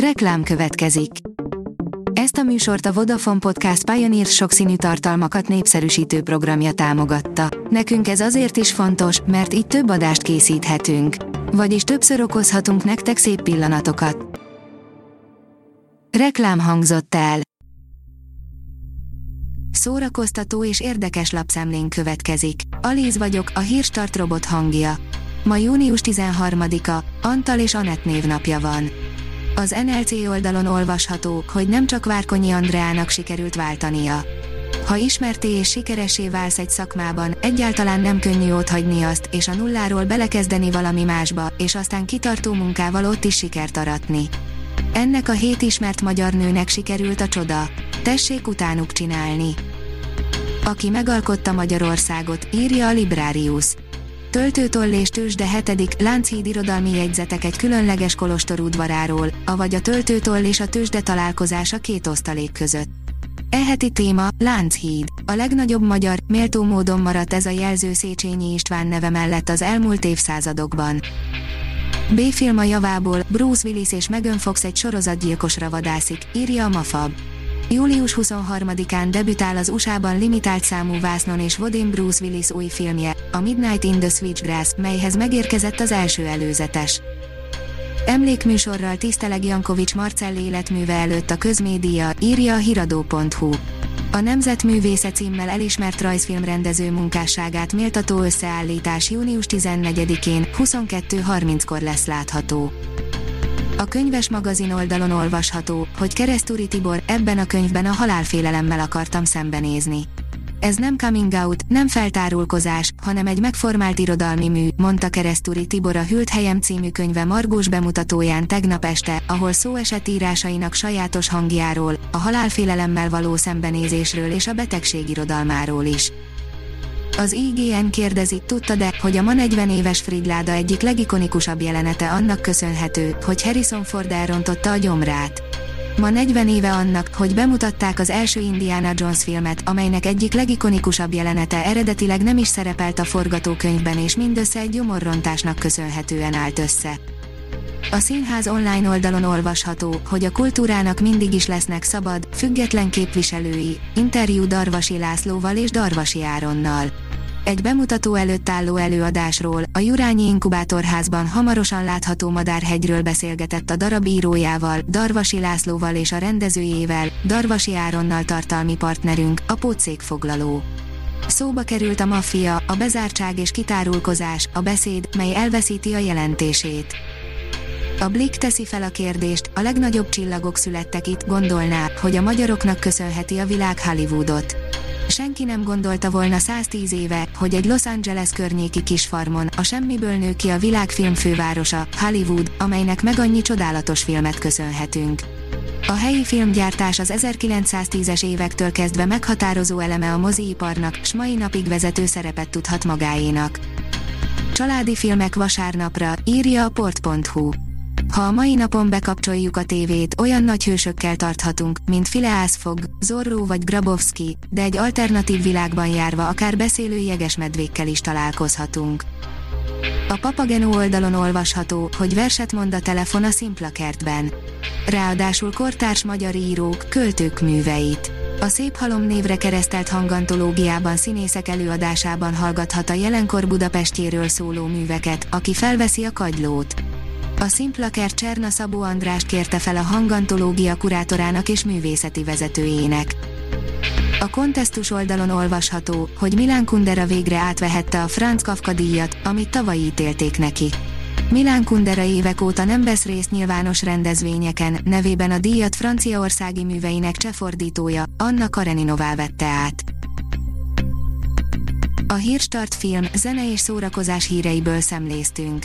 Reklám következik. Ezt a műsort a Vodafone Podcast Pioneer sokszínű tartalmakat népszerűsítő programja támogatta. Nekünk ez azért is fontos, mert így több adást készíthetünk. Vagyis többször okozhatunk nektek szép pillanatokat. Reklám hangzott el. Szórakoztató és érdekes lapszemlén következik. Alíz vagyok, a hírstart robot hangja. Ma június 13-a, Antal és Anett névnapja van. Az NLC oldalon olvasható, hogy nem csak Várkonyi Andreának sikerült váltania. Ha ismerté és sikeresé válsz egy szakmában, egyáltalán nem könnyű hagyni azt, és a nulláról belekezdeni valami másba, és aztán kitartó munkával ott is sikert aratni. Ennek a hét ismert magyar nőnek sikerült a csoda. Tessék utánuk csinálni. Aki megalkotta Magyarországot, írja a Librarius. Töltőtoll és tőzsde 7. Lánchíd irodalmi jegyzetek egy különleges kolostor udvaráról, avagy a töltőtoll és a tőzsde találkozása két osztalék között. E heti téma, Lánchíd. A legnagyobb magyar, méltó módon maradt ez a jelző Széchenyi István neve mellett az elmúlt évszázadokban. B-film a javából, Bruce Willis és Megan Fox egy sorozatgyilkosra vadászik, írja a Mafab. Július 23-án debütál az USA-ban limitált számú vásznon és vodin Bruce Willis új filmje, a Midnight in the Switchgrass, melyhez megérkezett az első előzetes. Emlékműsorral tiszteleg Jankovics Marcell életműve előtt a közmédia, írja a hiradó.hu. A Nemzetművésze címmel elismert rajzfilmrendező munkásságát méltató összeállítás június 14-én, 22.30-kor lesz látható. A könyves magazin oldalon olvasható, hogy Keresztúri Tibor ebben a könyvben a halálfélelemmel akartam szembenézni. Ez nem coming out, nem feltárulkozás, hanem egy megformált irodalmi mű, mondta Keresztúri Tibor a Hűlt helyem című könyve margós bemutatóján tegnap este, ahol szó esett írásainak sajátos hangjáról, a halálfélelemmel való szembenézésről és a betegség irodalmáról is. Az IGN kérdezi, tudta de, hogy a ma 40 éves Fridláda egyik legikonikusabb jelenete annak köszönhető, hogy Harrison Ford elrontotta a gyomrát. Ma 40 éve annak, hogy bemutatták az első Indiana Jones filmet, amelynek egyik legikonikusabb jelenete eredetileg nem is szerepelt a forgatókönyvben és mindössze egy gyomorrontásnak köszönhetően állt össze. A színház online oldalon olvasható, hogy a kultúrának mindig is lesznek szabad, független képviselői, interjú Darvasi Lászlóval és Darvasi Áronnal. Egy bemutató előtt álló előadásról, a Jurányi Inkubátorházban hamarosan látható Madárhegyről beszélgetett a darab írójával, Darvasi Lászlóval és a rendezőjével, Darvasi Áronnal tartalmi partnerünk, a Pócék foglaló. Szóba került a maffia, a bezártság és kitárulkozás, a beszéd, mely elveszíti a jelentését. A Blick teszi fel a kérdést, a legnagyobb csillagok születtek itt, gondolná, hogy a magyaroknak köszönheti a világ Hollywoodot. Senki nem gondolta volna 110 éve, hogy egy Los Angeles környéki kisfarmon, a semmiből nő ki a világfilm fővárosa, Hollywood, amelynek meg annyi csodálatos filmet köszönhetünk. A helyi filmgyártás az 1910-es évektől kezdve meghatározó eleme a moziiparnak, s mai napig vezető szerepet tudhat magáénak. Családi filmek vasárnapra, írja a port.hu. Ha a mai napon bekapcsoljuk a tévét, olyan nagy hősökkel tarthatunk, mint Phileas Fogg, Zorro vagy Grabowski, de egy alternatív világban járva akár beszélő jegesmedvékkel is találkozhatunk. A Papageno oldalon olvasható, hogy verset mond a telefon a Szimpla kertben. Ráadásul kortárs magyar írók, költők műveit. A Szép Halom névre keresztelt hangantológiában színészek előadásában hallgathat a jelenkor Budapestjéről szóló műveket, aki felveszi a kagylót. A Szimplaker Cserna Szabó András kérte fel a hangantológia kurátorának és művészeti vezetőjének. A kontesztus oldalon olvasható, hogy Milán Kundera végre átvehette a Franz Kafka díjat, amit tavaly ítélték neki. Milán Kundera évek óta nem vesz részt nyilvános rendezvényeken, nevében a díjat franciaországi műveinek csefordítója, Anna Kareninová vette át. A Hírstart film, zene és szórakozás híreiből szemléztünk.